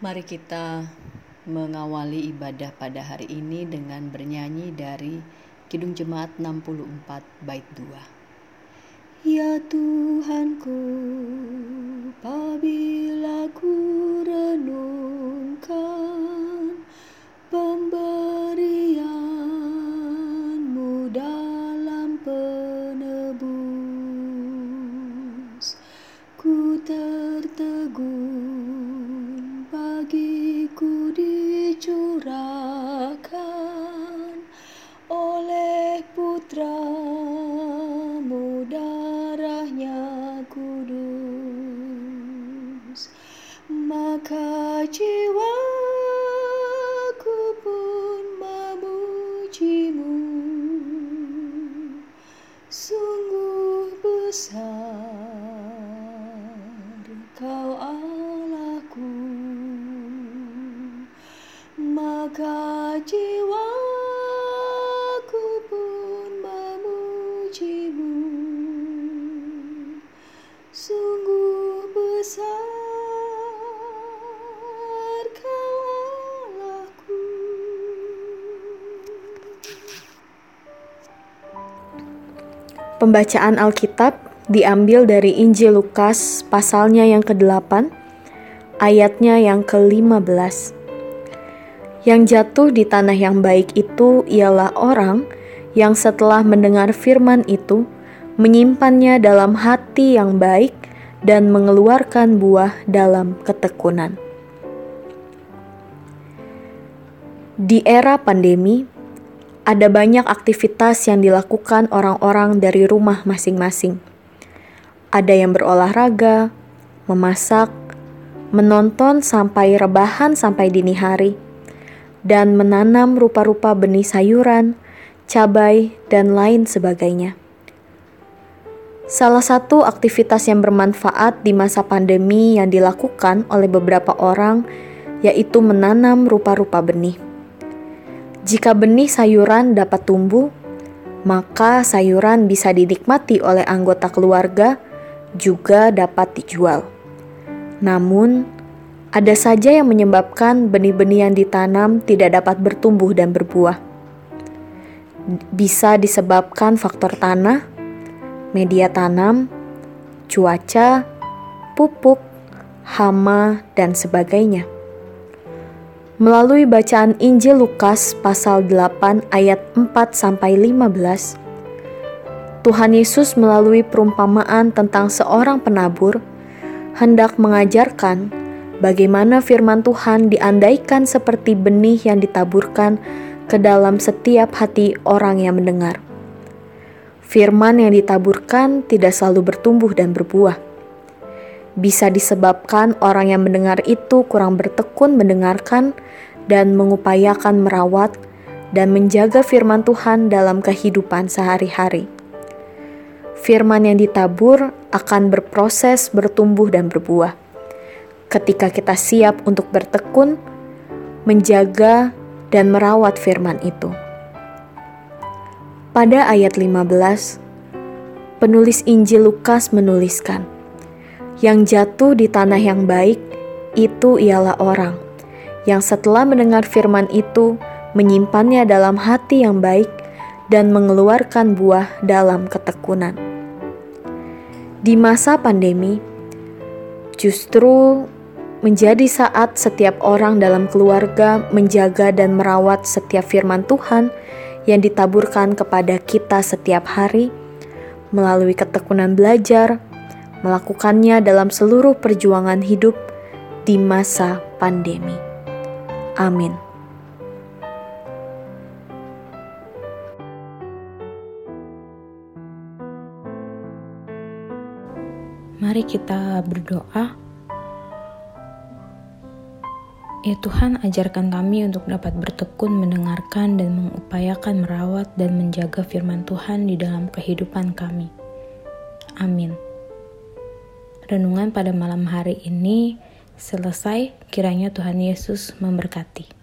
Mari kita mengawali ibadah pada hari ini dengan bernyanyi dari Kidung Jemaat 64 bait 2. Ya Tuhanku, apabila ku renungkan pemberianmu dalam penebus, ku tertegun dicurahkan oleh putramu darahnya kudus. Maka jiwaku pun memujimu. Sungguh besar maka jiwaku pun memujimu sungguh besar kau Allahku Pembacaan Alkitab diambil dari Injil Lukas pasalnya yang ke-8, ayatnya yang ke-15. Yang jatuh di tanah yang baik itu ialah orang yang setelah mendengar firman itu menyimpannya dalam hati yang baik dan mengeluarkan buah dalam ketekunan. Di era pandemi, ada banyak aktivitas yang dilakukan orang-orang dari rumah masing-masing. Ada yang berolahraga, memasak, menonton sampai rebahan sampai dini hari, dan menanam rupa-rupa benih sayuran, cabai, dan lain sebagainya. Salah satu aktivitas yang bermanfaat di masa pandemi yang dilakukan oleh beberapa orang yaitu menanam rupa-rupa benih. Jika benih sayuran dapat tumbuh, maka sayuran bisa dinikmati oleh anggota keluarga, juga dapat dijual. Namun, ada saja yang menyebabkan benih-benih yang ditanam tidak dapat bertumbuh dan berbuah. Bisa disebabkan faktor tanah, media tanam, cuaca, pupuk, hama, dan sebagainya. Melalui bacaan Injil Lukas pasal 8 ayat 4 sampai 15, Tuhan Yesus melalui perumpamaan tentang seorang penabur hendak mengajarkan bagaimana firman Tuhan diandaikan seperti benih yang ditaburkan ke dalam setiap hati orang yang mendengar. Firman yang ditaburkan tidak selalu bertumbuh dan berbuah. Bisa disebabkan orang yang mendengar itu kurang bertekun mendengarkan dan mengupayakan merawat dan menjaga firman Tuhan dalam kehidupan sehari-hari. Firman yang ditabur akan berproses bertumbuh dan berbuah. Ketika kita siap untuk bertekun, menjaga, dan merawat firman itu. Pada ayat 15, penulis Injil Lukas menuliskan, Yang jatuh di tanah yang baik, itu ialah orang yang setelah mendengar firman itu menyimpannya dalam hati yang baik dan mengeluarkan buah dalam ketekunan. Di masa pandemi, justru menjadi saat setiap orang dalam keluarga menjaga dan merawat setiap firman Tuhan yang ditaburkan kepada kita setiap hari melalui ketekunan belajar, melakukannya dalam seluruh perjuangan hidup di masa pandemi. Amin. Mari kita berdoa. Ya Tuhan, ajarkan kami untuk dapat bertekun mendengarkan dan mengupayakan merawat dan menjaga firman Tuhan di dalam kehidupan kami. Amin. Renungan pada malam hari ini selesai, kiranya Tuhan Yesus memberkati.